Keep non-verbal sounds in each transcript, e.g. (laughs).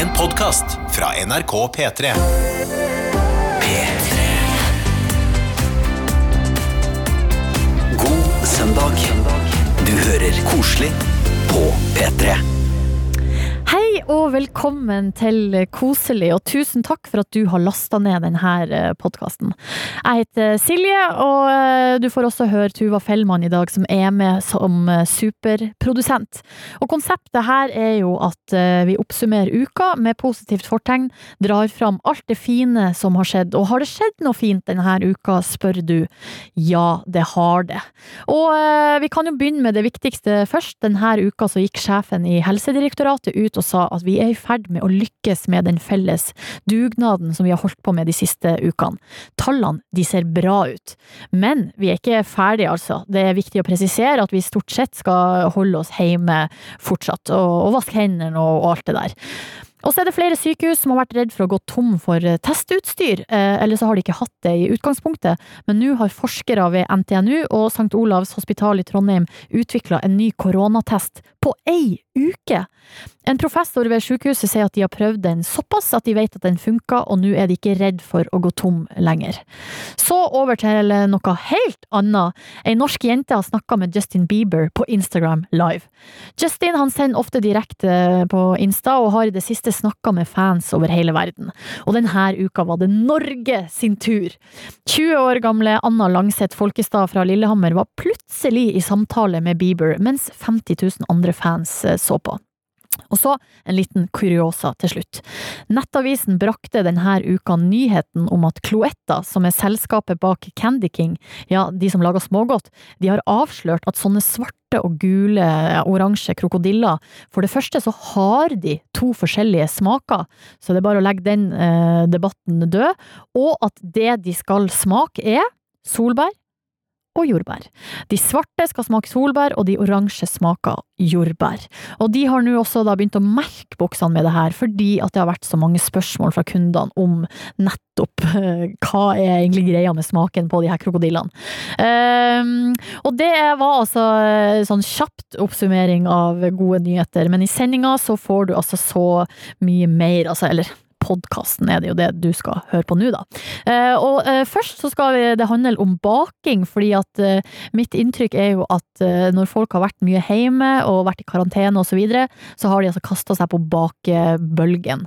En podkast fra NRK P3. P3. God søndag. Du hører koselig på P3. Hei og velkommen til Koselig, og tusen takk for at du har lasta ned denne podkasten. Jeg heter Silje, og eh, du får også høre Tuva Fellmann i dag, som er med som eh, superprodusent. Og konseptet her er jo at eh, vi oppsummerer uka med positivt fortegn, drar fram alt det fine som har skjedd. Og har det skjedd noe fint denne uka, spør du. Ja, det har det. Og vi kan jo begynne med det viktigste først. Denne uka så gikk sjefen i Helsedirektoratet ut og sa at vi er i ferd med å lykkes med den felles dugnaden som vi har holdt på med de siste ukene. Tallene de ser bra ut, men vi er ikke ferdige, altså. Det er viktig å presisere at vi stort sett skal holde oss hjemme fortsatt, og, og vaske hendene og, og alt det der. Og så er det flere sykehus som har vært redd for å gå tom for testutstyr, eh, eller så har de ikke hatt det i utgangspunktet, men nå har forskere ved NTNU og St. Olavs hospital i Trondheim utvikla en ny koronatest på ei uke! En professor ved sykehuset sier at de har prøvd den såpass at de vet at den funka, og nå er de ikke redd for å gå tom lenger. Så over til noe helt annet. Ei norsk jente har snakka med Justin Bieber på Instagram live. Justin han sender ofte direkte på Insta, og har i det siste snakka med fans over hele verden. Og denne uka var det Norge sin tur. 20 år gamle Anna Langseth Folkestad fra Lillehammer var plutselig i samtale med Bieber, mens 50 000 andre fans eh, så på. Og så en liten kuriosa til slutt. Nettavisen brakte denne uka nyheten om at Cloetta, som er selskapet bak Candy King, ja, de som lager smågodt, de har avslørt at sånne svarte og gule, oransje krokodiller, for det første så har de to forskjellige smaker, så det er bare å legge den eh, debatten død, og at det de skal smake er solbær, og jordbær. De svarte skal smake solbær, og de oransje smaker jordbær. Og de har nå også da begynt å merke boksene med det her, fordi det har vært så mange spørsmål fra kundene om nettopp uh, hva er egentlig greia med smaken på de her krokodillene. Um, og det var altså uh, sånn kjapt oppsummering av gode nyheter, men i sendinga så får du altså så mye mer, altså, eller podkasten er det jo det du skal høre på nå, da. Eh, og eh, først så skal det handle om baking, fordi at eh, mitt inntrykk er jo at når folk har vært mye hjemme og vært i karantene og så videre, så har de altså kasta seg på bakebølgen.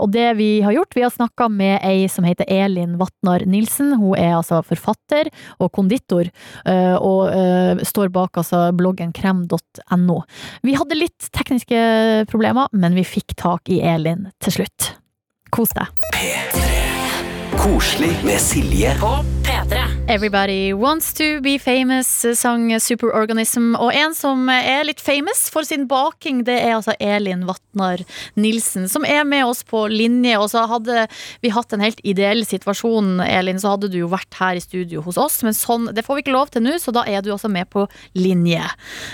Og det vi har gjort, vi har snakka med ei som heter Elin Vatnar Nilsen. Hun er altså forfatter og konditor, og står bak altså bloggen krem.no. Vi hadde litt tekniske problemer, men vi fikk tak i Elin til slutt. Kos deg. P3. Koselig med Silje På P3. Everybody Wants To Be Famous sang Superorganism. Og en som er litt famous for sin baking, det er altså Elin Vatnar Nilsen, som er med oss på linje. Og så hadde vi hatt en helt ideell situasjon, Elin, så hadde du jo vært her i studio hos oss. Men sånn, det får vi ikke lov til nå, så da er du også med på linje.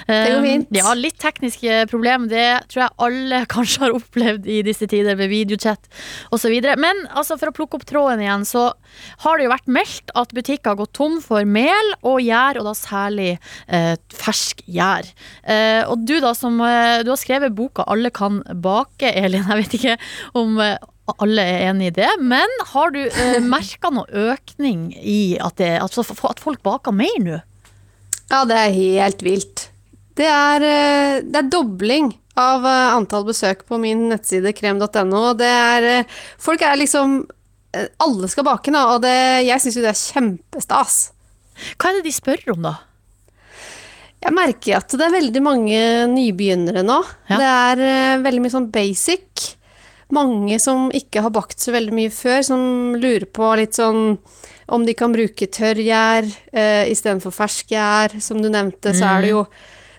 Det går fint. Ja, litt tekniske problemer. Det tror jeg alle (laughs) kanskje har opplevd i disse tider med videochat osv. Men altså, for å plukke opp tråden igjen, så har det jo vært meldt at butikker har gått tom for mel og gjær, og da særlig eh, fersk gjær. Eh, og du da som eh, Du har skrevet boka 'Alle kan bake', Elin. Jeg vet ikke om eh, alle er enig i det, men har du eh, (laughs) merka noe økning i at, det, at, at folk baker mer nå? Ja, det er helt vilt. Det er, eh, det er dobling av eh, antall besøk på min nettside krem.no. Det Folk er liksom Alle skal bake nå, og det, jeg syns jo det er kjempestas. Hva er det de spør om, da? Jeg merker at det er veldig mange nybegynnere nå. Ja. Det er eh, veldig mye sånn basic. Mange som ikke har bakt så veldig mye før, som lurer på litt sånn om de kan bruke tørrgjær uh, istedenfor ferskgjær. Som du nevnte, så er det jo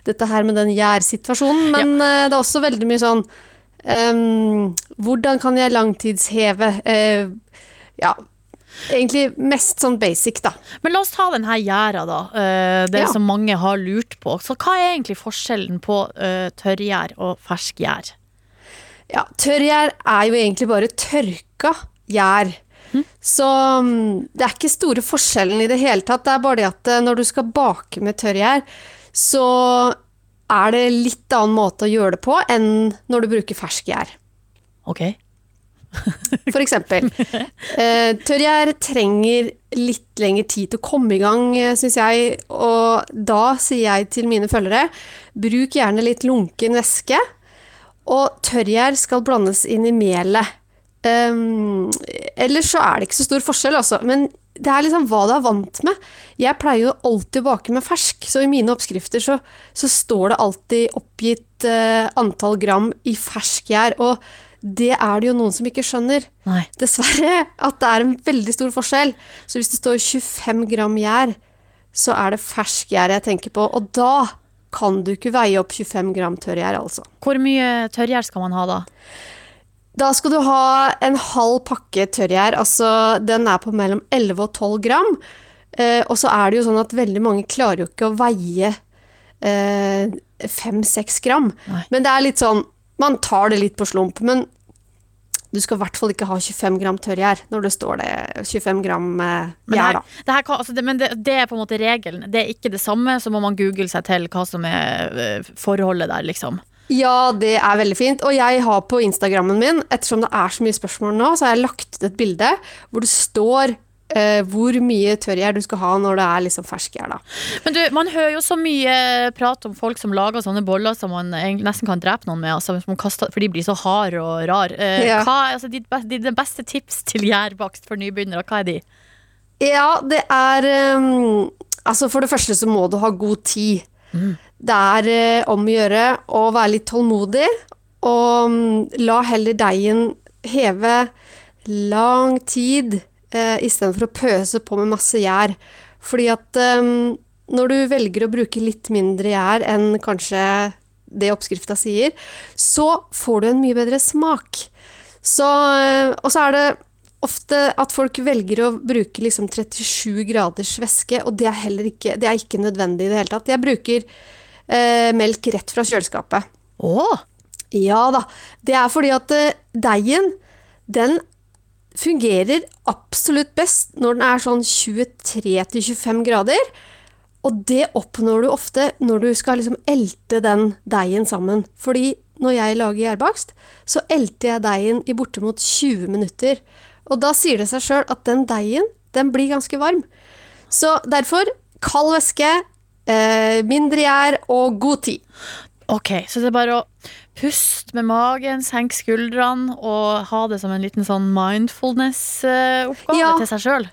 dette her med den gjærsituasjonen, men eh, det er også veldig mye sånn ehm, Hvordan kan jeg langtidsheve? Uh, ja. Egentlig mest sånn basic, da. Men la oss ta den her gjæra, da. eh, Det Ja. som mange har lurt på. Så hva er egentlig forskjellen på uh, tørrgjær og ferskgjær? Ja, tørrgjær er jo egentlig bare tørka gjær. Så mm, det er ikke store forskjellen i det hele tatt. Det er bare det at når du skal bake med tørrgjær, så er det litt annen måte å gjøre det på enn når du bruker ferskgjær. Ok. (laughs) For eksempel. Eh, tørrgjær trenger litt lengre tid til å komme i gang, syns jeg. Og da sier jeg til mine følgere, bruk gjerne litt lunken væske. Og tørrgjær skal blandes inn i melet. Um, ellers så er det ikke så stor forskjell, altså. Men det er liksom hva du er vant med. Jeg pleier jo alltid å bake med fersk, så i mine oppskrifter så, så står det alltid oppgitt eh, antall gram i fersk gjær. Og det er det jo noen som ikke skjønner. Nei. Dessverre. At det er en veldig stor forskjell. Så hvis det står 25 gram gjær, så er det fersk gjær jeg tenker på. Og da kan du ikke veie opp 25 gram tørrgjær, altså. Hvor mye tørrgjær skal man ha da? Da skal du ha en halv pakke tørrgjær. Altså, den er på mellom 11 og 12 gram. Eh, og så er det jo sånn at veldig mange klarer jo ikke å veie eh, 5-6 gram. Nei. Men det er litt sånn Man tar det litt på slump. Men du skal i hvert fall ikke ha 25 gram tørrgjær når det står det 25 gram eh, gjær, da. det, her altså det, men det, det er på en måte regelen. Det er ikke det samme, så må man google seg til hva som er eh, forholdet der, liksom. Ja, det er veldig fint. Og jeg har på Instagrammen min, ettersom det er så mye spørsmål nå, så har jeg lagt ut et bilde hvor det står Uh, hvor mye tørrgjær du skal ha når det er liksom ferskgjær. Men du, man hører jo så mye prat om folk som lager sånne boller som man nesten kan drepe noen med, altså, kaster, for de blir så harde og rar. Uh, Ja. hva, altså, ditt be- dine beste tips til gjærbakst for nybegynnere, hva er de? Ja, det er um, Altså, for det første så må du ha god tid. Det er eh, om å gjøre å være litt tålmodig, og mm, la heller deigen heve lang tid eh, istedenfor å pøse på med masse gjær. Fordi at um, når du velger å bruke litt mindre gjær enn kanskje det oppskrifta sier, så får du en mye bedre smak. Så, eh, og så er det ofte at folk velger å bruke liksom 37 graders væske, og det er heller ikke, det er ikke nødvendig i det hele tatt. Jeg bruker eh, melk rett fra kjøleskapet. Å, Ja da. Det er fordi at eh, deigen, den fungerer absolutt best når den er sånn 23-25 grader. Og det oppnår du ofte når du skal liksom elte den deigen sammen. Fordi når jeg lager gjærbakst, så elter jeg deigen i bortimot 20 minutter. Og da sier det seg sjøl at den deigen, den blir ganske varm. Så derfor kald væske, eh, mindre gjær og god tid. ok, så det er bare å puste med magen, senke skuldrene og ha det som en liten sånn mindfulness-oppgave Ja. til seg sjøl.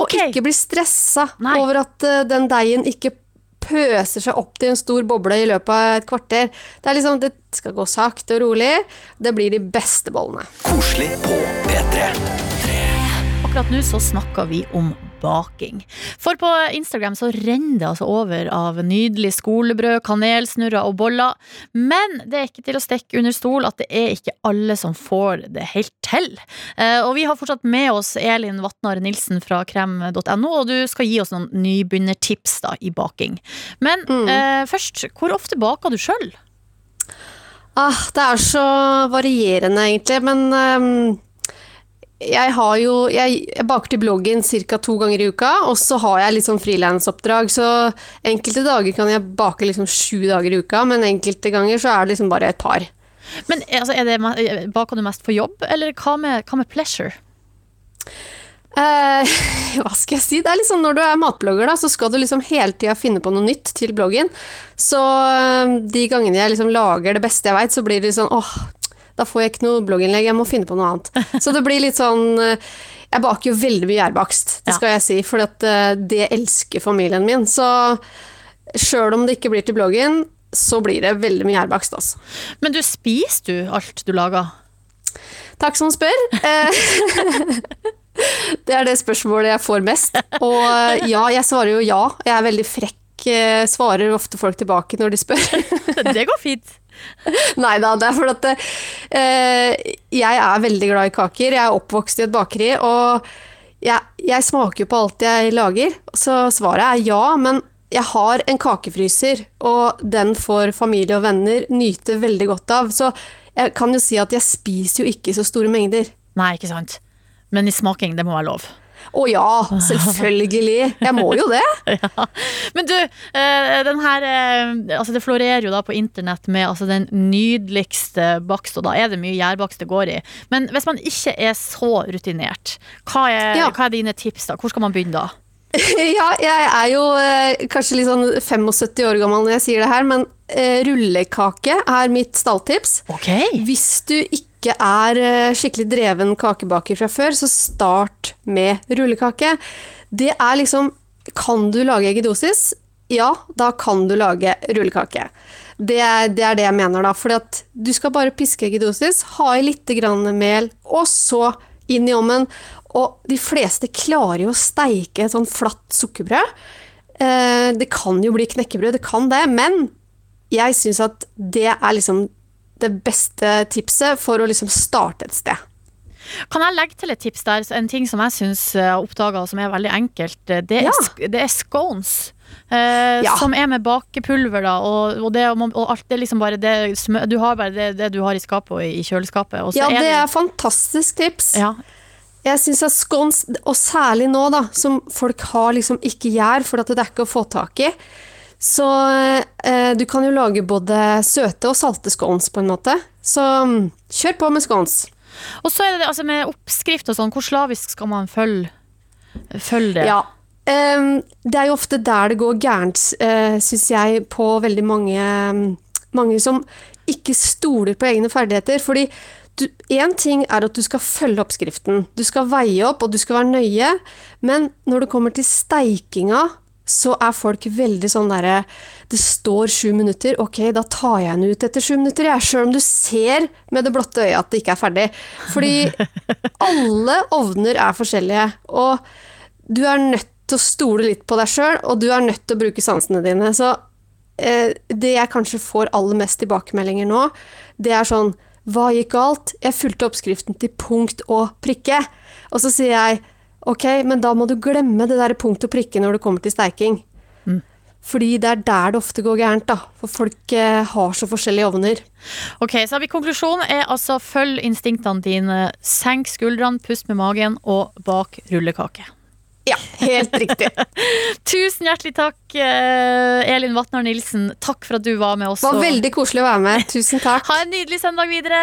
Og ikke bli stressa Nei. over at uh, den deigen ikke pøser seg opp til en stor boble i løpet av et kvarter. Det er liksom, det skal gå sakte og rolig. Det blir de beste bollene. Koselig på P3. Akkurat nå så snakker vi om baking. For på Instagram så renner det altså over av nydelig skolebrød, kanelsnurrer og boller. Men det er ikke til å stikke under stol at det er ikke alle som får det helt til. Eh, Og vi har fortsatt med oss Elin Vatnar Nilsen fra krem.no, og du skal gi oss noen nybegynnertips da i baking. Men eh, først, hvor ofte baker du sjøl? Ah, det er så varierende, egentlig, men ehm, jeg har jo Jeg, jeg baker til bloggen ca. to ganger i uka, og så har jeg litt sånn frilansoppdrag, så enkelte dager kan jeg bake liksom sju dager i uka, men enkelte ganger så er det liksom bare et par. Men eh, altså, det, me- baker du mest for jobb, eller hva med, hva med pleasure? Eh, (laughs) hva skal jeg si? Det er liksom Når du er matblogger, da, så skal du liksom hele tida finne på noe nytt til bloggen. Så eh, de gangene jeg liksom lager det beste jeg veit, så blir det sånn åh, da får jeg ikke noe blogginnlegg, jeg må finne på noe annet. (laughs) Så det blir litt sånn eh, Jeg baker jo veldig mye gjærbakst, det skal jeg si, for det elsker familien min. Så sjøl om det ikke blir til bloggen, så blir det veldig mye gjærbakst, altså. Men du, spiser du alt du lager? Takk som spør. Eh, (laughs) Det er det spørsmålet jeg får mest. Og eh, ja, jeg svarer jo ja. Jeg er veldig frekk, eh, svarer ofte folk tilbake når de spør. (laughs) Det går fint. (laughs) Nei da, det er fordi at eh, jeg er veldig glad i kaker. Jeg er oppvokst i et bakeri, og jeg, jeg smaker jo på alt jeg lager. Så svaret er ja, men jeg har en kakefryser, og den får familie og venner nyte veldig godt av. Så jeg kan jo si at jeg spiser jo ikke så store mengder. Nei, ikke sant. Men i smaking, det må være lov. Å ja, selvfølgelig. Jeg må jo det. (laughs) Ja. Men du, eh, den her eh, Altså det florerer jo da på internett med altså den nydeligste bakst, og da er det mye gjærbakst det går i. Men hvis man ikke er så rutinert, hva er, Ja. hva er dine tips da? Hvor skal man begynne da? (laughs) Ja, jeg er jo eh, kanskje litt sånn 75 år gammel når jeg sier det her, men eh, rullekake er mitt stalltips. Ok. Hvis du ikke er eh, skikkelig dreven kakebaker fra før, så start med rullekake. Det er liksom Kan du lage eggedosis? Ja, da kan du lage rullekake. Det er, det er det jeg mener, da. For du skal bare piske eggedosis, ha i litt grann mel, og så inn i ovnen. Og de fleste klarer jo å steike et sånn flatt sukkerbrød. Eh, det kan jo bli knekkebrød, det kan det, men jeg syns at det er liksom det beste tipset for å liksom starte et sted. Kan jeg legge til et tips der? En ting som jeg syns har oppdaga, som er veldig enkelt. eh, Det er, Ja. det er scones. Eh, Ja. Som er med bakepulver, da. Og, og, det, og alt det liksom bare det Du har bare det, det du har i skapet og i kjøleskapet. Og så Ja, er det er fantastisk tips. ja. Jeg syns at scones, og særlig nå da, som folk har liksom ikke gjær, for at det er ikke å få tak i, så eh, du kan jo lage både søte og salte scones på en måte. Så kjør på med scones. Og så er det det, altså med oppskrift og sånn, hvor slavisk skal man følge, følge det? Ja. Ehm, det er jo ofte der det går gærent, uh, syns jeg, på veldig mange, mange som ikke stoler på egne ferdigheter. Fordi én ting er at du skal følge oppskriften. Du skal veie opp, og du skal være nøye. Men når det kommer til steikinga, så er folk veldig sånn derre Det står sju minutter, ok, da tar jeg den ut etter sju minutter, jeg. Sjøl om du ser med det blotte øyet at det ikke er ferdig. Fordi (laughs) alle ovner er forskjellige. Og du er nødt til å stole litt på deg sjøl, og du er nødt til å bruke sansene dine. Så eh, det jeg kanskje får aller mest tilbakemeldinger nå, det er sånn Hva gikk galt? Jeg fulgte oppskriften til punkt og prikke. Og så sier jeg ok, men da må du glemme det der punkt og prikke når det kommer til steiking. Fordi det er der det ofte går gærent, da. For folk eh, har så forskjellige ovner. Ok, så har vi Konklusjonen er altså følg instinktene dine. Senk skuldrene, pust med magen, og bak rullekake. Ja, helt riktig. (laughs) Tusen hjertelig takk, eh, Elin Vatnar Nilsen. Takk for at du var med oss. Det var veldig koselig å være med. Tusen takk. Ha en nydelig søndag videre.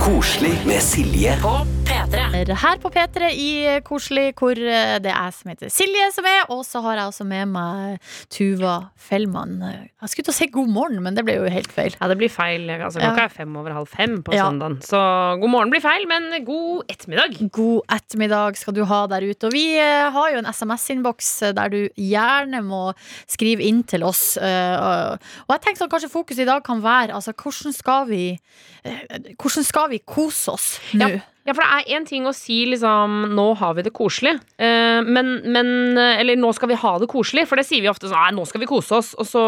Koselig med Silje. På P3. Her på P3 i Koselig, hvor eh, det er som heter Silje som er, og så har jeg også med meg Tuva Fellmann. Jeg skulle til å si god morgen, men det ble jo helt feil. Ja, det blir feil. Altså, Ja. klokka er fem over halv fem på Ja. søndagen. Så god morgen blir feil, men god ettermiddag. God ettermiddag skal du ha der ute. Og vi eh, har jo en SMS-innboks der du gjerne må skrive inn til oss. eh, og- jeg tenkte at kanskje fokuset i dag kan være altså, hvordan skal vi Hvordan skal vi kose oss nå? Ja. Ja, for det er én ting å si liksom Nå har vi det koselig. Eh, men, men Eller nå skal vi ha det koselig, for det sier vi ofte sånn Nei, nå skal vi kose oss. Og så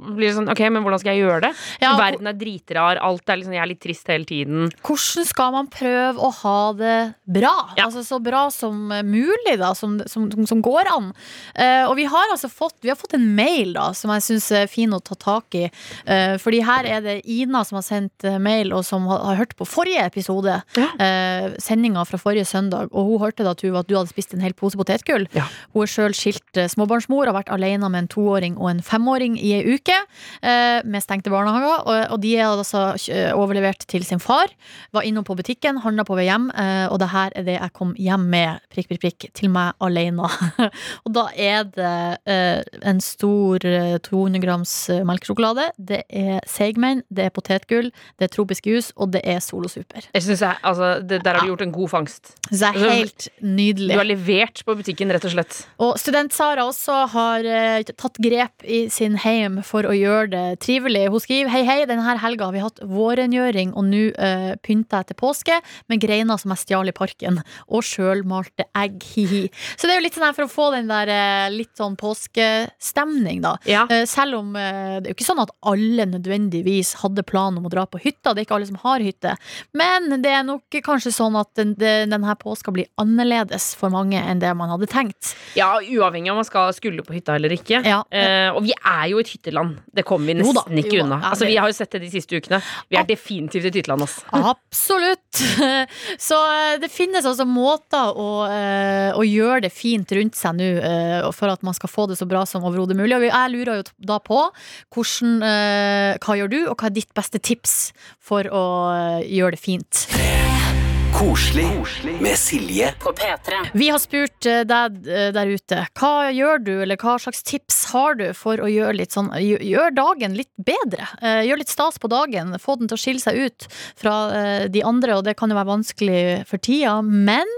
blir det sånn Ok, men hvordan skal jeg gjøre det? Ja, Verden er dritrar. Alt er liksom Jeg er litt trist hele tiden. Hvordan skal man prøve å ha det bra? Ja. Altså Så bra som mulig, da, som, som, som går an. Eh, og vi har altså fått, vi har fått en mail da som jeg syns er fin å ta tak i. Eh, fordi her er det Ina som har sendt eh, mail, og som har, har hørt på forrige episode. Ja. Sendinga fra forrige søndag. Og hun hørte da Tuva, at du hadde spist en hel pose potetgull. Ja. Hun er sjøl skilt eh, småbarnsmor, har vært alene med en toåring og en femåring i ei uke. eh, med stengte barnehager. Og, de er altså eh, overlevert til sin far. Var innom på butikken, handla på vei hjem, eh, og det her er det jeg kom hjem med, prikk, prikk, prikk, til meg alene. (laughs) og da er det en stor eh, 200 grams melkesjokolade, det er seigmenn, det er potetgull, det er tropisk jus, og det er Solo Super. Jeg synes jeg, altså, det, Der har du gjort en god fangst. Så det er helt nydelig. Du har levert på butikken, rett og slett. Og student-Sara også har eh, tatt grep i sin heim for å gjøre det trivelig. Hun skriver hei, hei, denne helga har vi hatt vårrengjøring, og nå uh, pynter jeg til påske med greiner som jeg stjal i parken, og sjølmalte egg, (laughs) hi-hi. Så det er jo litt sånn her for å få den der eh, litt sånn påskestemning, da. Ja. Selv om det er jo ikke sånn at alle nødvendigvis hadde plan om å dra på hytta. Det er ikke alle som har hytte. Men det er nok kanskje kanskje sånn at den, den, denne påska blir annerledes for mange enn det man hadde tenkt. Ja, uavhengig om man skal skulle på hytta eller ikke. Ja. Eh, og vi er jo et hytteland. Det kommer vi da, nesten ikke jo unna. Ja, altså, vi har jo sett det de siste ukene. Vi er definitivt et hytteland, ass. Absolutt! (laughs) Så eh, det finnes altså måter å, eh, å gjøre det fint rundt seg nå, eh, for at man skal få det så bra som overhodet mulig. Og jeg lurer jo da på hvordan, hva gjør du, og hva er ditt beste tips for å gjøre det fint? Koselig med Silje På P3. Vi har spurt eh, deg eh, der ute. Hva gjør du, eller hva slags tips har du for å gjøre litt sånn Gjør dagen litt bedre. Eh, Gjør litt stas på dagen. Få den til å skille seg ut fra de andre, og det kan jo være vanskelig for tida, men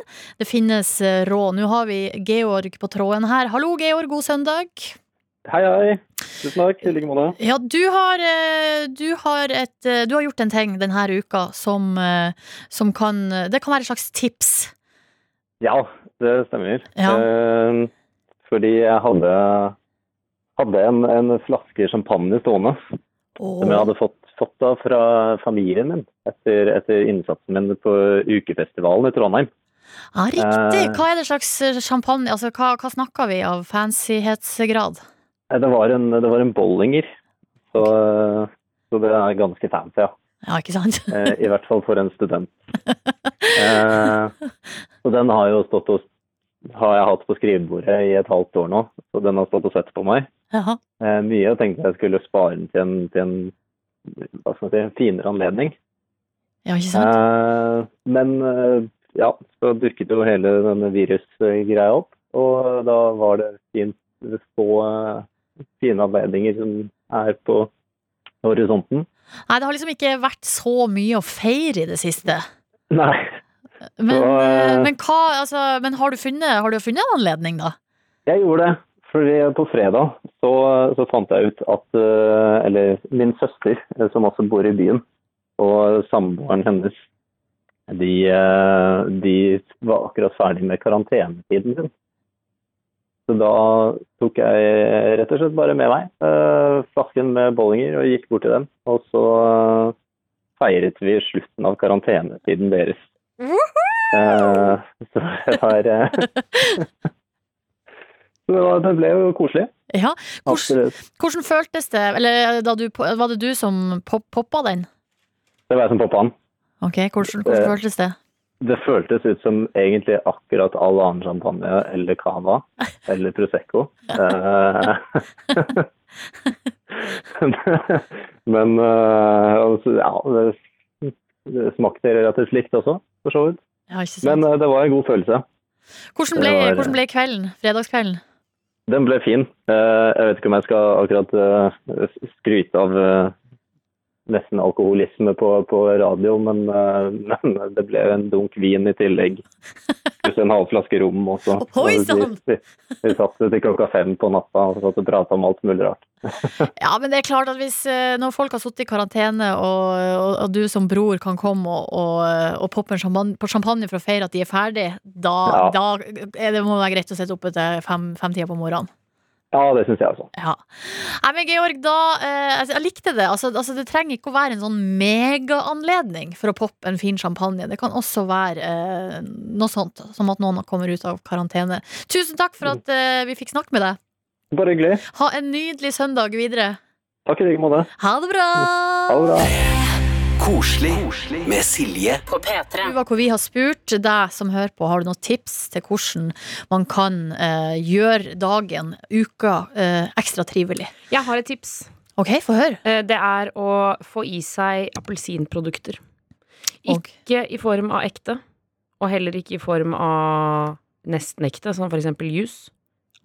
det finnes råd. Nå har vi Georg på tråden her. Hallo, Georg. God søndag. Hei, hei. Tusen takk. I like måte. Ja, du har, eh, du har, et, eh, du har gjort en ting denne uka som, eh, som kan Det kan være et slags tips. Ja, det stemmer. Ja. Eh, fordi jeg hadde, hadde en, en flaske champagne stående som jeg hadde fått, fått av fra familien min etter, etter innsatsen min på ukefestivalen i Trondheim. Ja, riktig. Eh. Hva er det slags champagne Altså, hva, hva snakker vi av fancyhetsgrad? Det var en, det var en Bollinger, så, så det er ganske fancy, ja. Ja, ikke sant? (laughs) Eh, I hvert fall for en student. Eh, så den har jo stått og har jeg hatt på skrivebordet i et halvt år nå, så den har stått og sett på meg. Ja. Eh, mye og tenkte jeg skulle spare den til en, til en hva skal man si, en finere anledning. ja, ikke sant? Eh, men ja, så dukket jo hele denne virusgreia opp, og da var det fint å få fine anledninger som er på horisonten. Nei, det har liksom ikke vært så mye å feire i det siste. Nei, Men, Så, eh, eh, men hva, altså Men har du funnet, har du funnet en anledning, da? Jeg gjorde det. Fordi på fredag så, så fant jeg ut at eh, Eller min søster, som også bor i byen, og samboeren hennes, de, de var akkurat ferdig med karantenetiden sin. Så da tok jeg rett og slett bare med meg eh, flasken med bollinger og gikk bort til dem. Og så eh, feiret vi slutten av karantenetiden deres. Eh, så det var eh, (laughs) Så det, ble jo koselig. Ja. Hvordan, hvordan føltes det? Eller du, var det du som pop, poppa den? Det var jeg som poppa den. Ok, Hvordan, hvordan Eh, føltes det? Det føltes ut som egentlig akkurat all annen champagne eller cava (laughs) eller prosecco. Eh, (laughs) Men eh, altså, ja, det, smakte relativt likt også, for så vidt. Men eh, det var en god følelse. hvordan, ble, var- hvordan ble kvelden? Fredagskvelden? Den ble fin. Jeg vet ikke om jeg skal akkurat skryte av nesten alkoholisme på, på radio, men, eh, men det ble en dunk vin i tillegg. Pluss en halv flaske rom også. (laughs) Oi, Så sann! Vi, vi, vi satt til klokka fem på natta og satt og prata om alt mulig rart. (laughs) Ja, men det er klart at hvis eh, når folk har sittet i karantene, og, og, og du som bror kan komme og, og, og poppe en champagne, på champagne for å feire at de er ferdig, da, Ja. da det må det være greit å sitte oppe til fem, femtida på morgenen. Ja, det syns jeg også. Ja. Nei, men Georg, da eh, altså, Jeg likte det. Altså, altså, det trenger ikke å være en sånn megaanledning for å poppe en fin champagne. Det kan også være eh, noe sånt, som at noen kommer ut av karantene. Tusen takk for at eh, vi fikk snakke med deg. Bare hyggelig. Ha en nydelig søndag videre. Takk i like måte. Ha det bra! Ha det bra. Koselig med Silje På P3. Hvor vi har spurt deg som hører på, har du noen tips til hvordan man kan eh, gjøre dagen, uka, eh, ekstra trivelig? Jeg har et tips. Ok, få høre. Eh, Det er å få i seg appelsinprodukter. Og- Ikke i form av ekte, og heller ikke i form av nesten ekte, som for eksempel juice.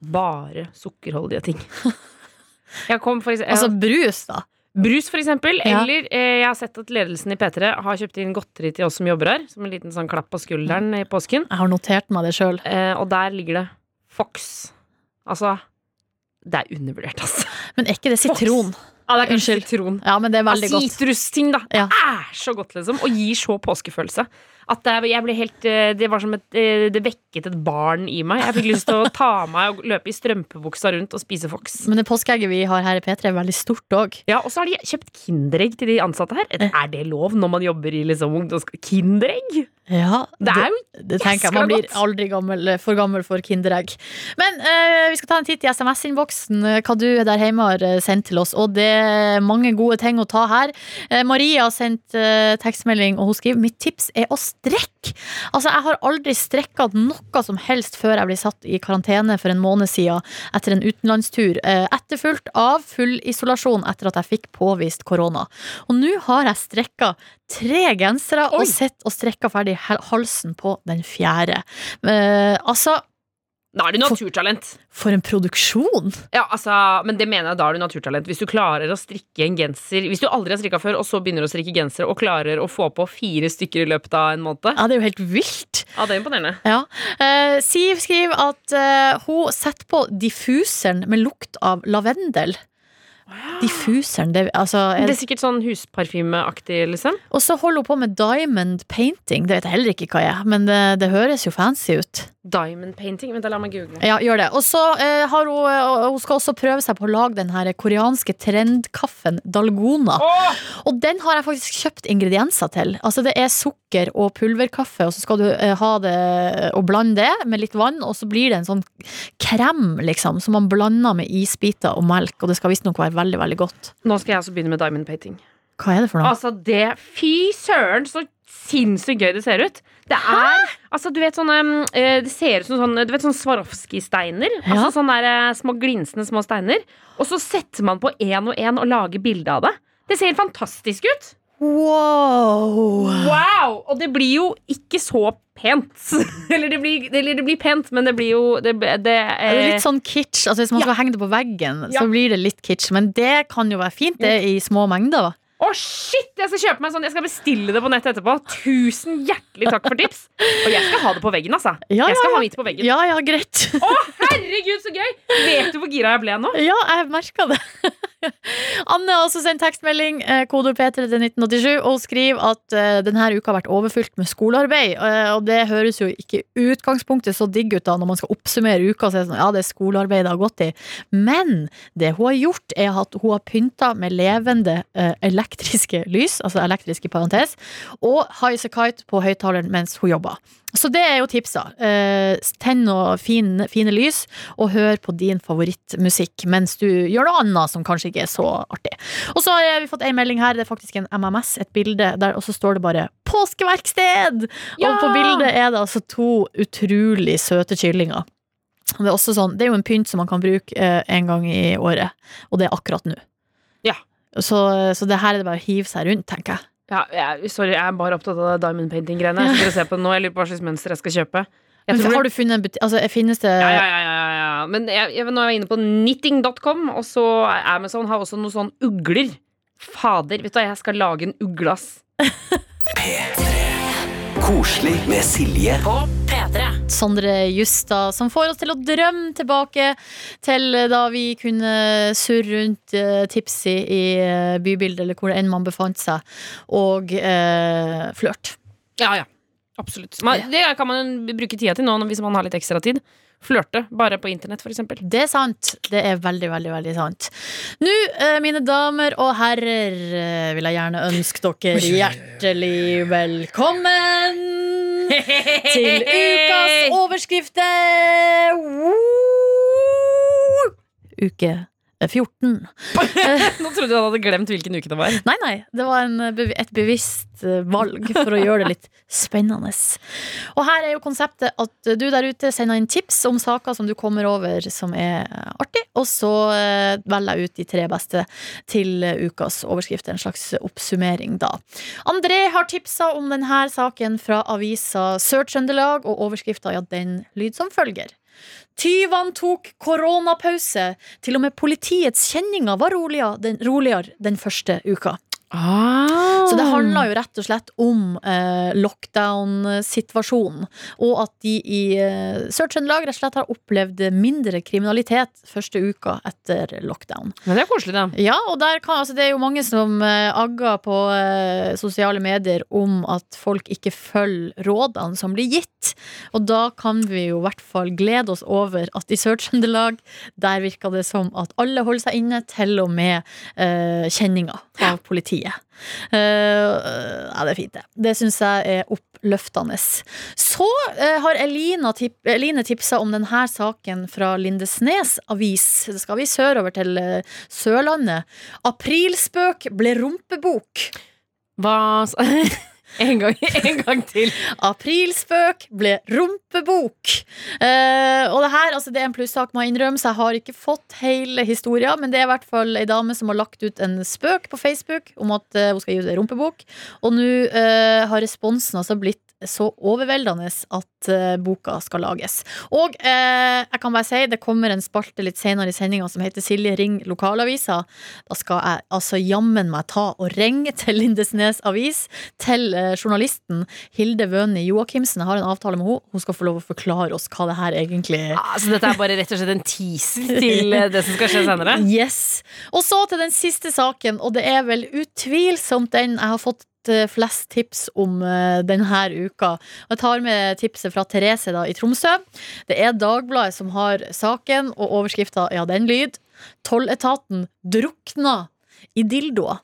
Bare sukkerholdige ting. (laughs) Jeg kom for eksempel, Altså brus, da. Brus, for eksempel. Ja. Eller eh, jeg har sett at ledelsen i P3 har kjøpt inn godteri til oss som jobber her. Som en liten sånn klapp på skulderen i påsken. Jeg har notert meg det sjøl. Eh, og der ligger det Fox. Altså Det er undervurdert, altså. Men er ikke det sitron? Ja, det er kanskje Unnskyld. sitron. Ja, men det er veldig godt. Sitrusting, da. Ja. Det er så godt, liksom. Og gir så påskefølelse. At jeg ble helt eh, Det var som et eh, Det vekket et barn i meg. Jeg fikk lyst til å ta av meg og løpe i strømpebuksa rundt og spise Fox. Men det påskeegget vi har her i P3 er veldig stort òg. Ja, Og så har de kjøpt Kinderegg til de ansatte her. Er det lov når man jobber i liksom. Kinderegg? Ja, Det er jo Det tenker jeg, Man blir aldri gammel, for gammel for Kinderegg. Men eh, vi skal ta en titt i SMS-innboksen, eh, hva du der hjemme har eh, sendt til oss. Og det er mange gode ting å ta her. Eh, Maria har sendt eh, tekstmelding, og hun skriver mitt tips er å strekke. Altså, jeg har aldri strekka noe som helst før jeg ble satt i karantene for en måned siden etter en utenlandstur. Eh, etterfulgt av full isolasjon etter at jeg fikk påvist korona. Og nå har jeg strekka tre gensere Oi. og sett og strekker ferdig halsen på den fjerde. Eh, altså, Da er du naturtalent. for en produksjon! Ja, altså, men det mener jeg da er du naturtalent. Hvis du klarer å strikke en genser Hvis du aldri har strikka før, og så begynner å strikke genser, og klarer å få på fire stykker i løpet av en måned. Ja, det er jo helt vilt. Ja, det er imponerende. Ja. Uh, Siv skriver at uh, hun setter på diffuseren med lukt av lavendel. Diffuseren, det, altså Det er sikkert sånn husparfymeaktig, liksom. Og så holder hun på med diamond painting. Det vet jeg heller ikke hva jeg er, men det, det høres jo fancy ut. Diamond painting. Vent, da, la meg google. Ja, gjør det. Og så eh, har hun og Hun skal også prøve seg på å lage den her koreanske trendkaffen dalgona. Åh! Og den har jeg faktisk kjøpt ingredienser til. Altså Det er sukker og pulverkaffe, og så skal du eh, ha det og blande det med litt vann, og så blir det en sånn krem, liksom, som man blander med isbiter og melk, og det skal visstnok være veldig, veldig godt. Nå skal jeg også begynne med diamond painting. Hva er det for noe? Altså, det Fy søren, så sinnssykt gøy det ser ut. Det er Altså, du vet sånne eh, Det ser ut som sånne Du vet sånne Swarovski-steiner? Ja. Altså sånne der, eh, små glinsende små steiner. Og så setter man på én og én og lager bilde av det. Det ser helt fantastisk ut. Wow! Wow! Og det blir jo ikke så pent. (laughs) eller, det blir, eller det blir pent, men det blir jo Det, det, Det eh, litt sånn kitsch. Altså Hvis man skal henge det på veggen, Ja. så blir det litt kitsch. Men det kan jo være fint, det, i små mengder. Å, shit! Jeg skal kjøpe meg sånn Jeg skal bestille det på nettet etterpå. Tusen hjertelig takk for tips. Og jeg skal ha det på veggen, altså. Ja, Jeg skal ja. ha mitt på veggen. Ja, ja, greit. Å, herregud, så gøy! Vet du hvor gira jeg ble nå? (laughs) Ja, jeg merka det. (laughs) (laughs) Anne har også sendt tekstmelding, kodord P3 til 1987, og skriver at eh, denne uka har vært overfylt med skolearbeid. eh, og det høres jo ikke utgangspunktet så digg ut da når man skal oppsummere uka. og si sånn, ja, det er skolearbeid det har gått i. Men det hun har gjort, er at hun har pynta med levende eh, elektriske lys, altså elektriske parentes, og Highas a Kite på høyttaleren mens hun jobber. Så det er jo tipsa. Eh, tenn noe fin, fine lys, og hør på din favorittmusikk mens du gjør noe annet som kanskje ikke er så artig. Og så har vi fått en melding her, det er faktisk en MMS, et bilde, der, og så står det bare 'påskeverksted'! Ja! Og på bildet er det altså to utrolig søte kyllinger. Det er, også sånn, det er jo en pynt som man kan bruke eh, en gang i året, og det er akkurat nå. Ja. Så, så det her er det bare å hive seg rundt, tenker jeg. Ja, jeg, sorry, jeg er bare opptatt av diamond painting-greiene. Jeg sitter og ser på det nå. Jeg lurer på hva slags mønster jeg skal kjøpe. Jeg tror har du funnet en butikk Altså, finnes det ja, ja, ja, ja, ja. Men jeg, jeg, nå er jeg inne på knitting.com, og så Amazon har også noen sånn ugler. Fader, vet du hva, jeg skal lage en ugle, ass. Koselig med Silje Sondre Justad, som får oss til å drømme tilbake til da vi kunne surre rundt uh, Tipsy i eh, bybildet, eller hvor enn man befant seg, og eh, flørt. Ja, ja. Absolutt. Man, det kan man bruke tida til nå hvis man har litt ekstra tid. Flørte. Bare på internett, for eksempel. Det er sant. Det er veldig, veldig veldig sant. Nå, eh, mine damer og herrer, eh, vil jeg gjerne ønske dere hjertelig velkommen til ukas overskrifter! Uke 14. (laughs) Nå trodde jeg han hadde glemt hvilken uke det var. Nei, nei. Det var en, et bevisst eh, valg for å gjøre det litt spennende. Og her er jo konseptet at du der ute sender inn tips om saker som du kommer over som er eh, artig, og så eh, velger jeg ut de tre beste til eh, ukas overskrift. En slags oppsummering, da. André har tipsa om denne saken fra avisa Sør-Trøndelag, og overskrifta ja, den lyd som følger. Tyvene tok koronapause. Til og med politiets kjenninger var roligere den, roligere den første uka. Ah. Så det handler jo rett og slett om eh, lockdown-situasjonen. Og at de i eh, Sør-Trøndelag rett og slett har opplevd mindre kriminalitet første uka etter lockdown. Men det er koselig, da. Ja, og kan, altså, det er jo mange som eh, agger på eh, sosiale medier om at folk ikke følger rådene som blir gitt. Og da kan vi jo i hvert fall glede oss over at i Sør-Trøndelag, der virker det som at alle holder seg inne, til og med eh, kjenninger av politi. Politiet. Uh, ja, det er fint, det. Det syns jeg er oppløftende. Så uh, har Elina tip Eline tipsa om denne saken fra Lindesnes avis. Det skal vi sørover til uh, Sørlandet. Aprilspøk ble rumpebok. Hva s- (laughs) (laughs) en, gang, en gang til. Aprilspøk ble rumpebok. Eh, og det her, altså det er en plussak, må jeg innrømme, så jeg har ikke fått hele historia, men det er i hvert fall ei dame som har lagt ut en spøk på Facebook om at eh, hun skal gi ut ei rumpebok. Og nå eh, har responsen altså blitt så overveldende at eh, boka skal lages. Og eh, jeg kan bare si, det kommer en spalte litt senere i sendinga som heter Silje ring lokalavisa. Da skal jeg altså jammen meg ta og ringe til Lindesnes avis, til eh, journalisten Hilde Wøni Joakimsen. Jeg har en avtale med henne. Hun skal få lov å forklare oss hva det her egentlig er. Så dette er bare rett og slett en teaser til eh, det som skal skje senere. (laughs) Yes. Og så til den siste saken, og det er vel utvilsomt den jeg har fått flest tips om eh, denne uka. Jeg tar med tipset fra Therese da, i Tromsø. Det er Dagbladet som har saken, og overskrifta ja, den lyd. Tolletaten drukna i dildoer.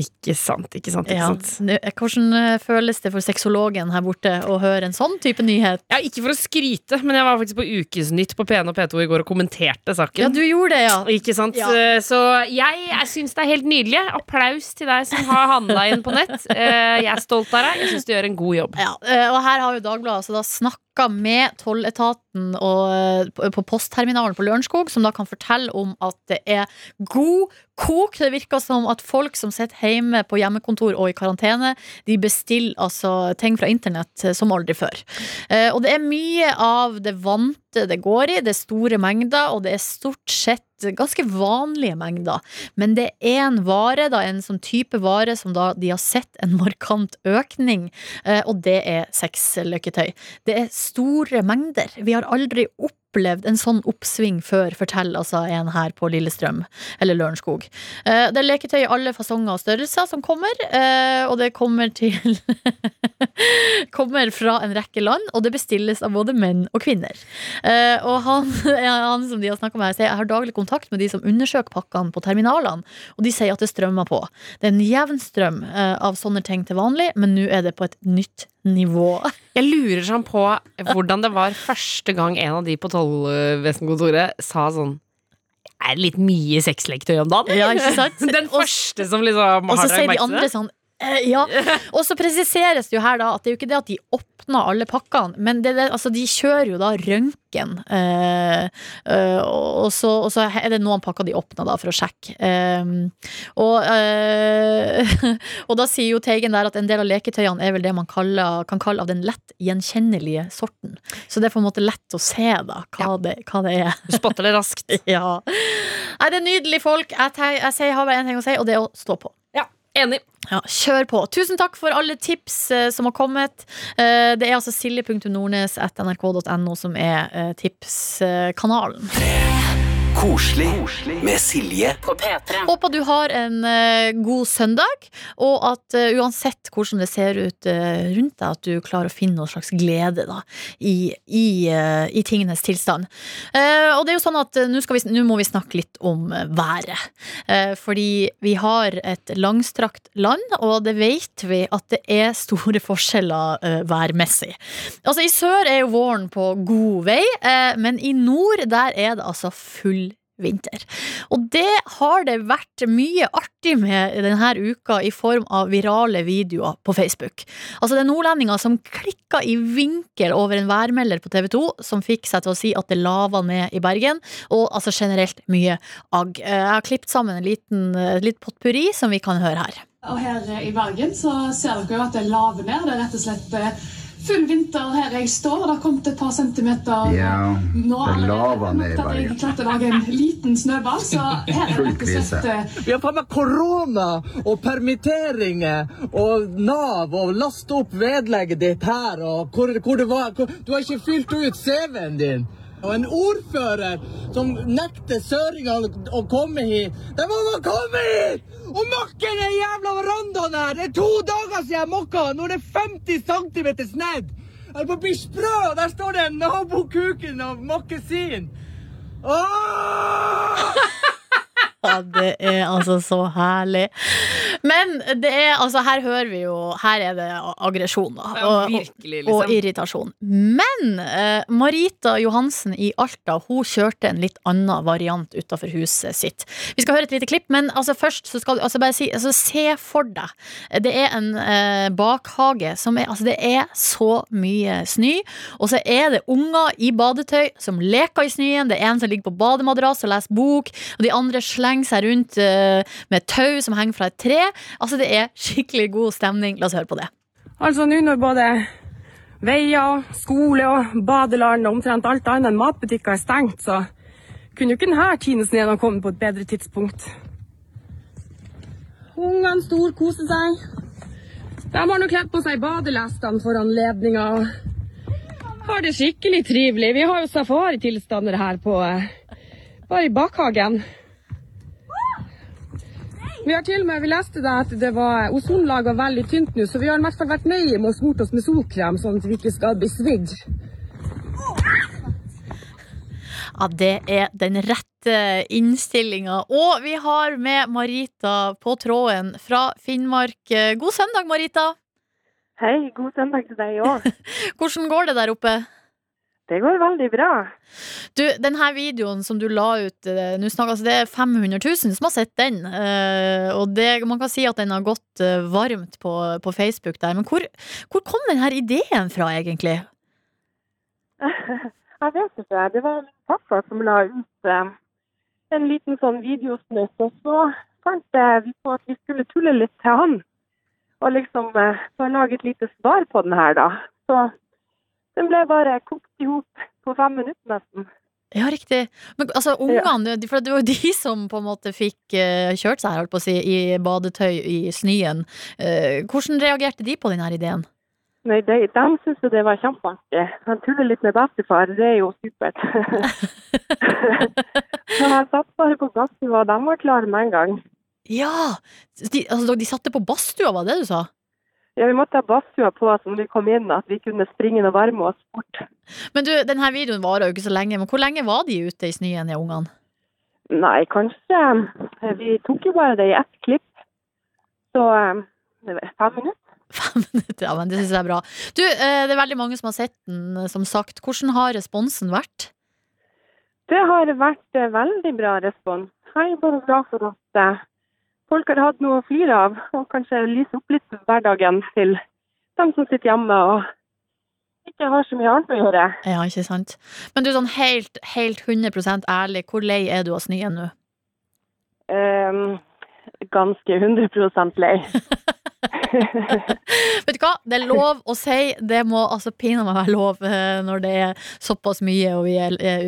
Ikke sant, ikke sant. ikke Ja. sant Nå, Hvordan eh, føles det for sexologen her borte å høre en sånn type nyhet? Ja, Ikke for å skryte, men jeg var faktisk på Ukesnytt på P1 og P2 i går og kommenterte saken. Ja, du gjorde det, ja. Ikke sant? Ja. Eh, Så jeg, jeg syns det er helt nydelig. Applaus til deg som har handla inn på nett. Eh, Jeg er stolt av deg. Jeg syns du gjør en god jobb. Ja, eh, og her har jo Dagbladet altså da snakka med tolletaten og, eh, på- på postterminalen på Lørenskog, som da kan fortelle om at det er god kok. Det virker som at folk som sitter hjemme på hjemmekontor og i karantene, de bestiller altså ting fra internett eh, som aldri før. Eh, Og det er mye av det vante det går i. Det er store mengder, og det er stort sett ganske vanlige mengder. Men det er en vare, da, en sånn type vare som da de har sett en markant økning, eh, og det er sexløketøy. Det er store mengder. Vi har aldri opplevd en sånn oppsving før, forteller altså en her på Lillestrøm, eller Lørenskog. Eh, Det er leketøy i alle fasonger og størrelser som kommer, eh, og det kommer til (laughs) Kommer fra en rekke land, og det bestilles av både menn og kvinner. Eh, Og han, (laughs) han som de har snakka med, her, sier jeg har daglig kontakt med de som undersøker pakkene på terminalene, og de sier at det strømmer på. Det er en jevn strøm av sånne ting til vanlig, men nå er det på et nytt nivå. Jeg lurer sånn på hvordan det var første gang en av de på tollvesenkontoret sa sånn Er det litt mye sexleketøy om dagen? Ja, ikke sant? (laughs) Den første som liksom Og så sier de andre sånn ja. Og så presiseres det jo her da at det er jo ikke det at de åpner alle pakkene, men det, det, altså, de kjører jo da røntgen. Eh, eh, og, så, og så er det noen pakker de åpner da for å sjekke. Eh, og, eh, (laughs) og da sier jo Teigen der at en del av leketøyene er vel det man kaller, kan kalle av den lett gjenkjennelige sorten. Så det er på en måte lett å se da hva, det, hva det er. Du spotter det raskt. (laughs) Ja. Nei, det er nydelig folk. Jeg, jeg, jeg, jeg har bare én ting å si, og det er å stå på. Enig. Ja, kjør på. Tusen takk for alle tips eh, som har kommet. Eh, det er altså silje.nordnes.nrk.no som er eh, tipskanalen. Koselig med Silje. På P3. Håper du har en eh, god søndag, og at eh, uansett hvordan det ser ut eh, rundt deg, at du klarer å finne noen slags glede da, i, i, eh, i tingenes tilstand. Eh, og det er jo sånn at eh, nå skal vi- nå må vi snakke litt om eh, været. Eh, fordi vi har et langstrakt land, og det vet vi at det er store (laughs) forskjeller eh, værmessig. Altså I sør er jo våren på god vei, eh, men i nord der er det altså full vinter. Og det har det vært mye artig med denne uka i form av virale videoer på Facebook. Altså det er nordlendinger som klikka i vinkel over en værmelder på TV 2 som fikk seg til å si at det lava ned i Bergen, og altså generelt mye agg. Eh, Jeg har klippet sammen en liten, eh, litt potpurri som vi kan høre her. Og her i Bergen så ser dere jo at det laver ned. Det er rett og slett eh, full vinter her jeg står. Det har kommet et par centimeter. Ja, nå det lava ned i Jeg klarte å lage en liten snøball, så her er rett og slett eh, Vi har faen meg korona og permitteringer og Nav og laste opp vedlegget ditt her og hvor, hvor det var hvor, Du har ikke fylt ut CV-en din. Og en ordfører som nekter søringene å komme hit. De må bare komme hit! Og mokke den jævla verandaen her! Det er to dager siden jeg mokka! Nå er det 50 cm snedd! Jeg holder på å bli sprø, der står det nabokuken og mokker sin. Åh! Det er altså så herlig. Men det er, altså, her hører vi jo Her er det aggresjon, da. Ja, Og, og liksom. irritasjon. Men eh, Marita Johansen i Alta Hun kjørte en litt annen variant utafor huset sitt. Vi skal høre et lite klipp, men altså, først så skal du altså, bare si altså, Se for deg. Det er en eh, bakhage som er Altså, det er så mye snø. Og så er det unger i badetøy som leker i snøen. Det er en som ligger på bademadrass og leser bok, og de andre slenger seg rundt eh, med tau som henger fra et tre. Altså, det er skikkelig god stemning. La oss høre på det. Altså nå når både veier, skole og badeland og omtrent alt annet enn matbutikker er stengt, så kunne jo ikke denne tinesneen ha kommet på et bedre tidspunkt. Ungene storkoser seg. De har nå kledd på seg badelestene for anledninga har det skikkelig trivelig. Vi har jo safaritilstander her på eh, bare i bakhagen. Vi har til og med, vi leste da at det var ozonlaget var veldig tynt nå, så vi har i hvert fall vært nøye med å smurt oss med solkrem, sånn at vi ikke skal bli svidd. Ja, det er den rette innstillinga. Og vi har med Marita på tråden fra Finnmark. God søndag, Marita. Hei, god søndag til deg òg. (laughs) Hvordan går det der oppe? Det går veldig bra. Du, denne videoen som du la ut eh, nå snakker, altså Det er 500 000 som har sett den. eh, og det, man kan si at den har gått eh, varmt på, på Facebook der. Men hvor, hvor kom denne ideen fra, egentlig? (laughs) Jeg vet ikke. Det var min pappa som la ut en liten sånn videosnutt, og så fant vi på at vi skulle tulle litt til han. Og liksom lage et lite svar på den her, da. Så den ble bare kokt i hop på fem minutter nesten. Ja, riktig. Men altså, ungene, ja. for det var jo de (laughs) som på en måte fikk uh, kjørt seg holdt på å si, i badetøy i snøen. Uh, hvordan reagerte de på denne ideen? Nei, de, de syntes jo det var kjempeartig. Han tuller litt med bestefar, det er jo supert. (laughs) Så jeg satt bare på badstua, og de var klare med en gang. Ja! De, altså, de satte på badstua, var det det du sa? Ja, vi måtte ha badstua på oss når vi kom inn, at vi kunne springe inn og varme oss bort. Men du, denne videoen varer jo ikke så lenge. Men hvor lenge var de ute i snøen, de ungene? Nei, kanskje eh, Vi tok jo bare det i ett klipp. Så eh, det var fem minutter. Fem minutter, ja, men det syns jeg er bra. Du, eh, det er veldig mange som har sett den, som sagt. Hvordan har responsen vært? Det har vært veldig bra respons. Jeg er bare glad for at folk har hatt noe å flire av, og kanskje lyse opp litt hverdagen til dem som sitter hjemme og ikke har så mye annet å gjøre. Ja, ikke sant? Men du, sånn helt, helt 100 ærlig, hvor lei er du av snøen nå? Um, ganske 100% lei. (laughs) (laughs) Vet du hva, det er lov å si. Det må altså pinadø meg være lov eh, når det er såpass mye, og vi er eh,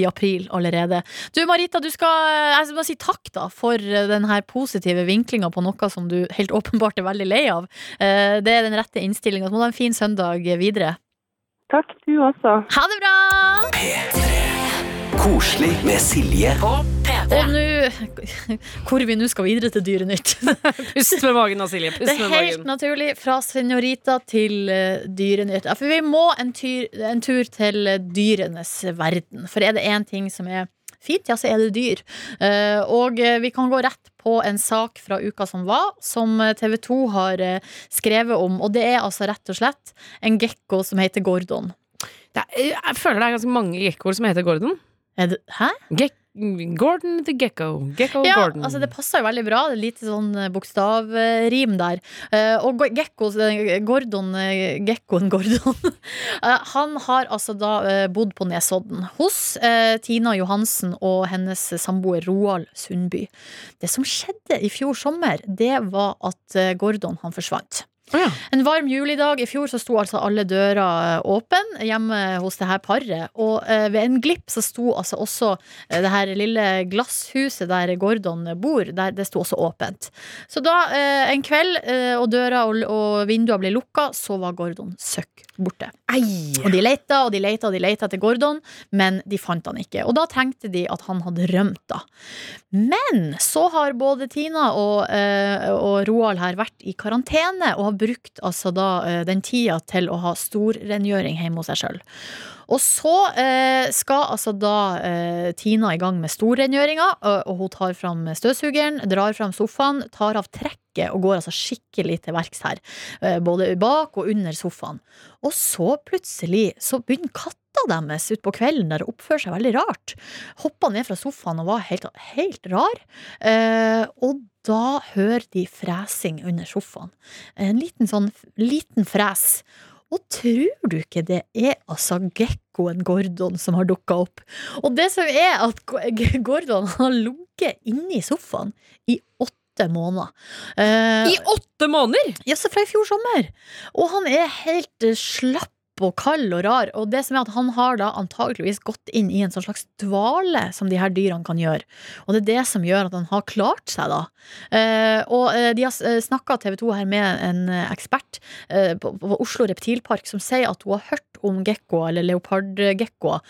i, april allerede. Du Marita, du skal, jeg må si takk da for den her positive vinklinga på noe som du helt (laughs) åpenbart er veldig lei av. Eh, Det er den rette innstillinga. Så må du ha en fin søndag videre. Takk, du også. Ha det bra! Koselig med Silje. Og nå (laughs) Hvor vi nå skal videre til Dyrenytt. (laughs) Pust med magen, da, Silje. Pust Det er med helt magen. naturlig fra senorita til uh, dyrenytt. Ja, for vi må en, tyr, en tur til eh, dyrenes verden. For er det én ting som er fint, ja, så er det dyr. Eh, og eh, vi kan gå rett på en sak fra uka som var, som TV 2 har eh, skrevet om. Og det er altså rett og slett en gekko som heter Gordon. Det er, jeg føler det er ganske mange gekkoer som heter Gordon. Det, hæ? Gek Gordon the Gekko. Gekko Ja, Gordon. altså det passer jo veldig bra. Det er Lite sånn eh, bokstavrim der. Eh, og gecko, Gekko, eh, Gordon, Gekkoen Gordon, (laughs) han har altså da bodd på Nesodden hos Tina Johansen og hennes samboer Roald Sundby. Det som skjedde i fjor sommer, det var at Gordon han forsvant. Å ja. En varm julidag i fjor så sto altså alle dører åpen åpne hjemme hos det her paret. Og eh, ved en glipp så sto altså også eh, det her lille glasshuset der Gordon bor, der det sto også åpent. Så da eh, en kveld, eh, og døra og, og vinduene ble lukka, så var Gordon søkk borte. Og de leita og de leita og de leita etter Gordon, men de fant han ikke. Og da tenkte de at han hadde rømt, da. Men så har både Tina og, eh, og Roald her vært i karantene og har brukt altså da eh, den tida til å ha storrengjøring hjemme hos seg sjøl. Og så eh, skal altså da eh, Tina i gang med storrengjøringa, og, og hun tar fram støvsugeren, drar fram sofaen, tar av trekket og går altså skikkelig til verks her. Eh, både bak og under sofaen. Og så plutselig så begynner katta deres utpå kvelden der og oppfører seg veldig rart. Hoppa ned fra sofaen og var helt, helt rar. Eh, og da hører de fresing under sofaen. En liten sånn liten fres. Og tror du ikke det er altså gekkoen Gordon som har dukka opp? Og det som er at Gordon har ligget inni sofaen i åtte måneder. Eh, I åtte måneder! ja, så fra i fjor sommer. Og han er helt eh, slapp og kald og rar. Og det som er at han har da antageligvis gått inn i en sånn slags dvale som de her dyrene kan gjøre. Og det er det som gjør at han har klart seg, da. Eh, og eh, de har snakka TV 2 her med en eh, ekspert eh, på, på Oslo Reptilpark som sier at hun har hørt om gekkoer, eller leopardgekkoer,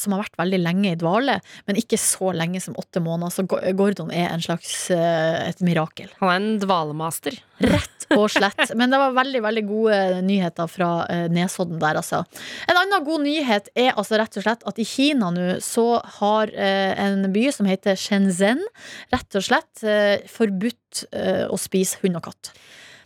som har vært veldig lenge i dvale, men ikke så lenge som åtte måneder. Så Gordon er en slags eh, et mirakel. Han er en dvalemaster. Rett (laughs) og slett. Men det var veldig veldig gode nyheter fra eh, Nesodden der, altså. En annen god nyhet er altså rett og slett at i Kina nå så har eh, en by som heter Shenzhen, rett og slett eh, forbudt å spise hund og katt.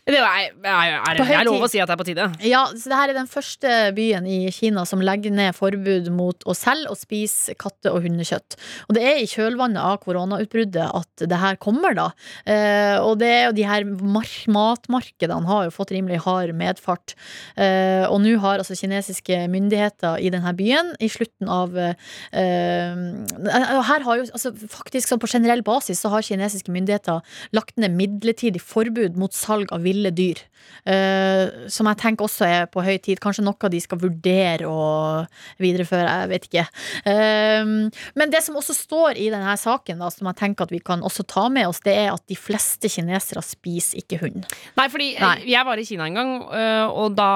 Det er, er, er, lov å si at det er på tide. Ja, så det her er den første byen i Kina som legger ned forbud mot å selge og spise katte- og hundekjøtt. Og det er i kjølvannet av koronautbruddet at det her kommer, da. Eh, og det er jo de her matmarkedene har jo fått rimelig hard medfart. Eh, og nå har altså kinesiske myndigheter i denne byen i slutten av eh, Her har jo altså, faktisk sånn på generell basis så har kinesiske myndigheter lagt ned midlertidig forbud mot salg av ville dyr. Uh, som jeg tenker også er på høy tid. Kanskje noe de skal vurdere å videreføre, jeg vet ikke. Uh, men det som også står i denne saken, da, som jeg tenker at vi kan også ta med oss, det er at de fleste kinesere spiser ikke hund. Nei, fordi Nei. jeg var i Kina en gang, og da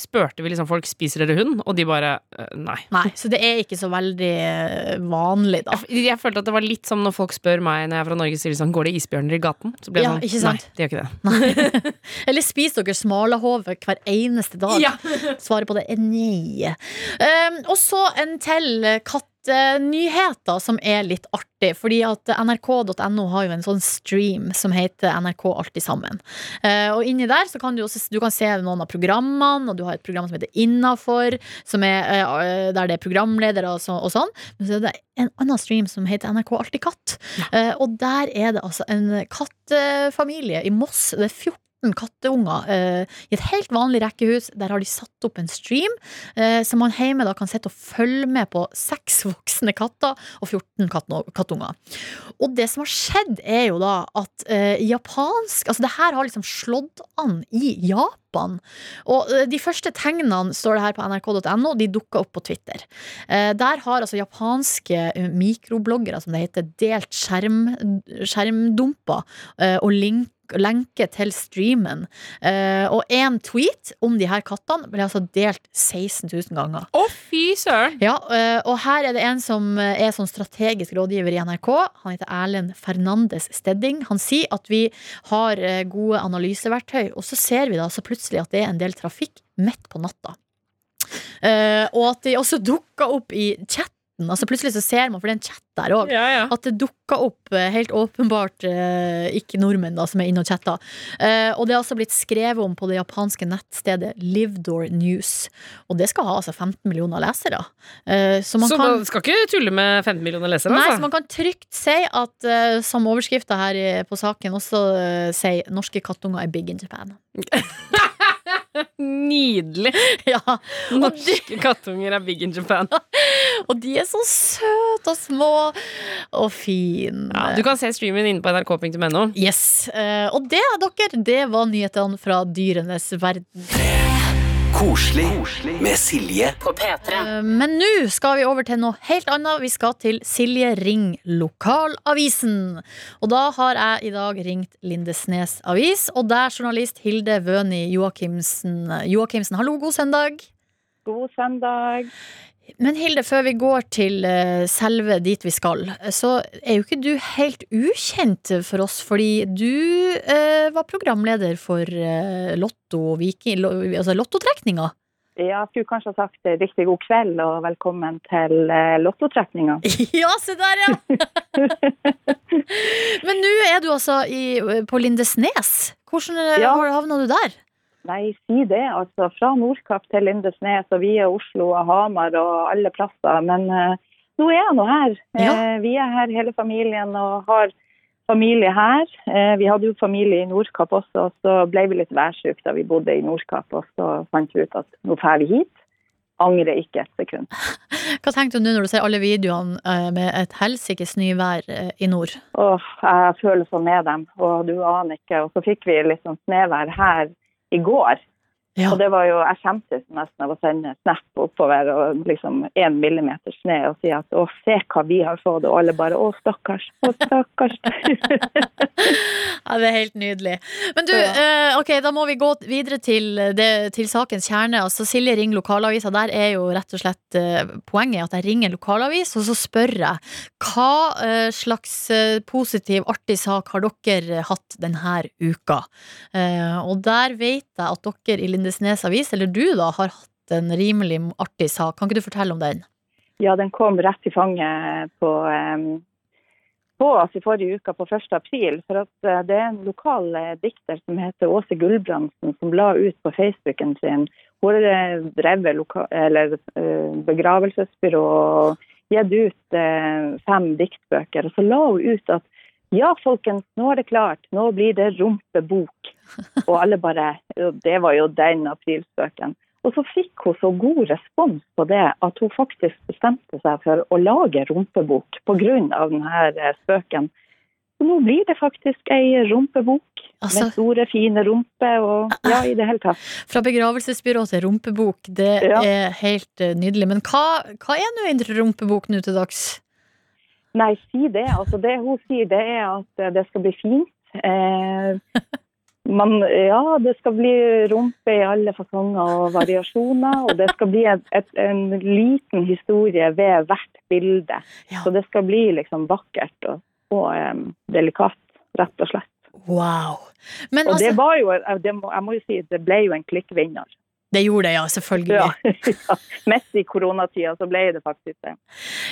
spurte vi liksom folk spiser dere hund, og de bare nei. Nei, Så det er ikke så veldig eh, vanlig, da. Jeg, jeg følte at det var litt som når folk spør meg når jeg er fra Norge, sier de sånn, går det isbjørner i gaten? Så ble jeg Ja, sånn, nei, det gjør ikke det. (laughs) Eller spiser dere smalahove hver eneste dag? Ja. (laughs) Svaret på det er nei. Um, og så en til kattenyheter som er litt artig. Fordi at nrk.no har jo en sånn stream som heter NRK Alltid sammen. Uh, og inni der så kan du også du kan se noen av programmene, og du har et program som heter Innafor, som er, eh, der det er programledere og, så, og sånn. Men så er det en annen stream som heter NRK Alltid katt. Eh, og der er det altså en kattefamilie i Moss. Det er 14 katteunger eh, i et helt vanlig rekkehus. Der har de satt opp en stream, eh, så man hjemme da kan sitte og følge med på seks (laughs) voksne katter og 14 kattunger. Og det som har skjedd, er jo da at eh, japansk Altså, det her har liksom slått an i Japan. Og eh, de første tegnene, står det her på nrk.no, de dukka opp på Twitter. Eh, der har altså japanske eh, mikrobloggere, som det heter, delt skjerm, skjermdumper og link lenke til streamen. Uh, og én tweet om de her kattene ble altså delt 16 000 ganger. Å, fy søren! Ja, uh, og her er det en som eh, er sånn strategisk rådgiver i NRK. Han heter Erlend Fernandes Stedding. Han sier at vi har gode analyseverktøy, og så ser vi da så plutselig at det er en del trafikk midt på natta. Uh, og at de også dukka opp i chatten. Altså Plutselig så ser man, for det er en chat der òg, Ja, ja. at det dukker opp eh, helt åpenbart eh, ikke nordmenn da, som er inne og chatter. Eh, og det er altså blitt skrevet om på det japanske nettstedet Livdoor News. Og det skal ha altså 15 millioner lesere. Så man Så kan man skal ikke tulle med 15 millioner lesere, Nei, så altså? man kan trygt si at, som overskrifta her på saken også sier, 'Norske kattunger er big in Japan'. (laughs) Nydelig! (laughs) ja, Norske kattunger er big in Japan. (laughs) og de er så søte og små og fine. Ja, du kan se streamen inne på nrk.no. Yes. eh, og det, dere, det var nyhetene fra dyrenes verden. Koselig med Silje På P3. Eh, Men nå skal vi over til noe helt annet. Vi skal til Silje Ring Lokalavisen. Og da har jeg i dag ringt Lindesnes Avis, og der journalist Hilde Vøni Joakimsen. Joakimsen, hallo, god søndag. God søndag. Men Hilde, før vi går til eh, selve dit vi skal, så er jo ikke du helt ukjent for oss, fordi du eh, var programleder for eh, Lotto Viking, altså Lottotrekninga. Ja, jeg skulle kanskje ha sagt eh, riktig god kveld og velkommen til eh, lottotrekninga. (laughs) ja, se der, ja! (laughs) Men nå er du altså i, på Lindesnes. Hvordan Ja. havna du der? Nei, si det. Altså fra Nordkapp til Lindesnes og via Oslo og Hamar og alle plasser. Men uh, nå er jeg nå her. Ja. Uh, vi er her hele familien og har familie her. Uh, vi hadde jo familie i Nordkapp også, og så ble vi litt værsyke da vi bodde i Nordkapp. Og så fant vi ut at nå drar vi hit. Angrer ikke et sekund. (laughs) Hva tenkte du nå når du ser alle videoene eh, med et helsikes nyvær eh, i nord? Åh, jeg føler så med dem, og du aner ikke. Og så fikk vi litt sånn snevær her i går. Ja. Og det var jo, jeg skjemtes nesten av å sende snap oppover og liksom én millimeter snø og si at å, se hva vi har fått, og alle bare å, stakkars, å, stakkars. (laughs) Ja, det er helt nydelig. Men du, eh, ok, da må vi gå videre til, det, til sakens kjerne. Altså, Silje ringer lokalavisa. Der er jo rett og slett eh, poenget at jeg ringer lokalavis, og så spør jeg hva eh, slags eh, positiv, artig sak har dere hatt denne uka? Eh, og der vet jeg at dere i Lindesnes avis, eller du da, har hatt en rimelig artig sak. Kan ikke du fortelle om den? Ja, den kom rett i fanget på, på oss i forrige uke, på 1. april. For at eh, det er en lokal eh, dikter som heter Åse Gulbrandsen, som la ut på Facebooken sin. Hun har eh, drevet begravelsesbyrå og gitt ut fem diktbøker. Og så la hun ut at ja, folkens, nå er det klart. Nå blir det rumpebok. Og alle bare Det var jo den aprilspøken. Og så fikk hun så god respons på det at hun faktisk bestemte seg for å lage rumpebok pga. denne eh, spøken. Så nå blir det faktisk ei rumpebok Altså- med store, fine rumper og ja, i det hele tatt. Fra begravelsesbyrå til rumpebok, det Ja. er helt eh, nydelig. Men hva, hva er nå en rumpebok nå til dags? Nei, si det. Altså, det hun sier, det er at eh, det skal bli fint. Eh, (laughs) man, ja, det skal bli rumpe i alle fasonger og variasjoner. Og det skal bli et, et, en liten historie ved hvert bilde. Ja. Så det skal bli liksom vakkert og, og um, delikat, rett og slett. Wow. Men Og det altså, var jo, det må, jeg må jo si, det ble jo en klikkvinner. Det gjorde det, ja, selvfølgelig. Ja. (laughs) ja. Mest i koronatida så ble det faktisk det.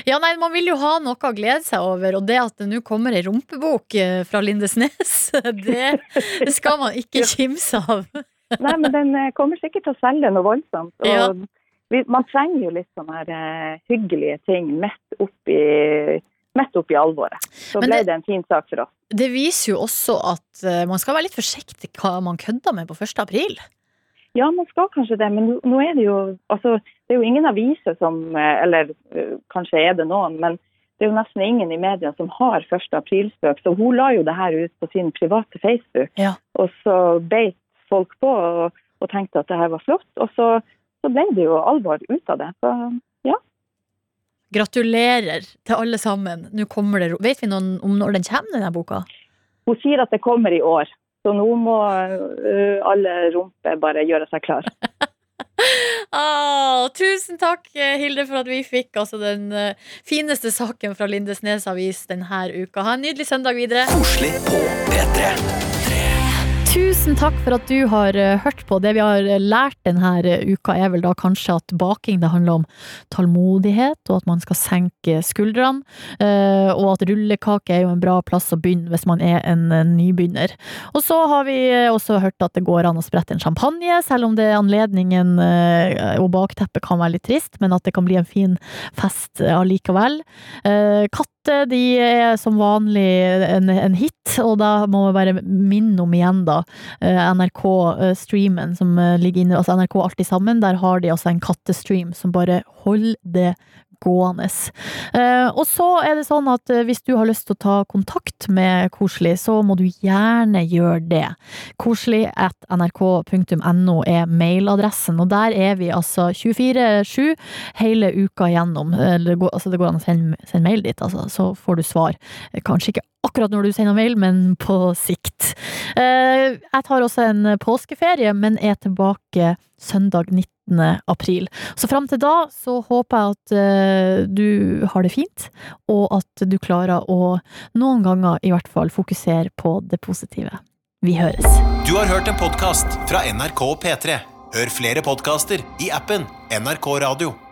Ja, nei, Man vil jo ha noe å glede seg over, og det at det nå kommer ei rumpebok eh, fra Lindesnes, det, (laughs) det skal man ikke kimse av. (laughs) Nei, men den eh, kommer sikkert til å selge noe voldsomt. Og Ja. vi, man trenger jo litt sånne her eh, hyggelige ting midt oppi, midt oppi alvoret. Så ble det- det, en fin sak for oss. Det viser jo også at man skal være litt forsiktig hva man kødder med på 1. april. Ja, man skal kanskje det, men nå- er det jo altså, Det er jo ingen aviser som eh, Eller eh, kanskje er det noen, men det er jo nesten ingen i media som har 1. aprilspøk. Så hun la jo det her ut på sin private Facebook, Ja. og så beit folk på og, og tenkte at det her var flott. Og så, så ble det jo alvor ut av det. Så ja. Gratulerer til alle sammen. Nå kommer det, vet vi noen om når den kommer, denne boka? Hun sier at det kommer i år. Så nå må øh, alle rumper bare gjøre seg klar. (laughs) Ah, tusen takk, Hilde, for at vi fikk altså den eh, fineste saken fra Lindesnes avis denne uka. Ha en nydelig søndag videre. Koselig på P3. Tusen takk for at du har eh, hørt på. Det vi har eh, lært denne eh, uka, er vel da kanskje at baking det handler om tålmodighet, og at man skal senke skuldrene. Og at rullekake er jo en bra plass å begynne hvis man er en nybegynner. Og så har vi også hørt at det går an å sprette en champagne, selv om det er anledningen og bakteppet kan være litt trist, men at det kan bli en fin fest allikevel. Katter de er som vanlig en, en hit, og da må vi bare minne om igjen da eh, NRK-streamen som eh, ligger inne, altså NRK Alltid Sammen, der har de altså en kattestream som bare holder det gående. Eh, og så er det sånn at eh, hvis du har lyst til å ta kontakt med Koselig, så må du gjerne gjøre det. Koselig at nrk.no er mailadressen, og der er vi altså 24-7 hele uka gjennom. Eller Det går, altså det går an å sende, sende mail dit, altså, så får du svar. Eh, Kanskje ikke akkurat når du sender mail, men på sikt. Eh, Jeg tar også en påskeferie, men er tilbake søndag 19. april. Så fram til da så håper jeg at eh, du har det fint, og at du klarer å noen ganger i hvert fall fokusere på det positive. Vi høres. Du har hørt en podkast fra NRK P3. Hør flere podkaster i appen NRK Radio.